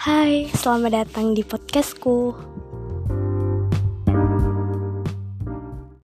Hai, selamat datang di podcastku.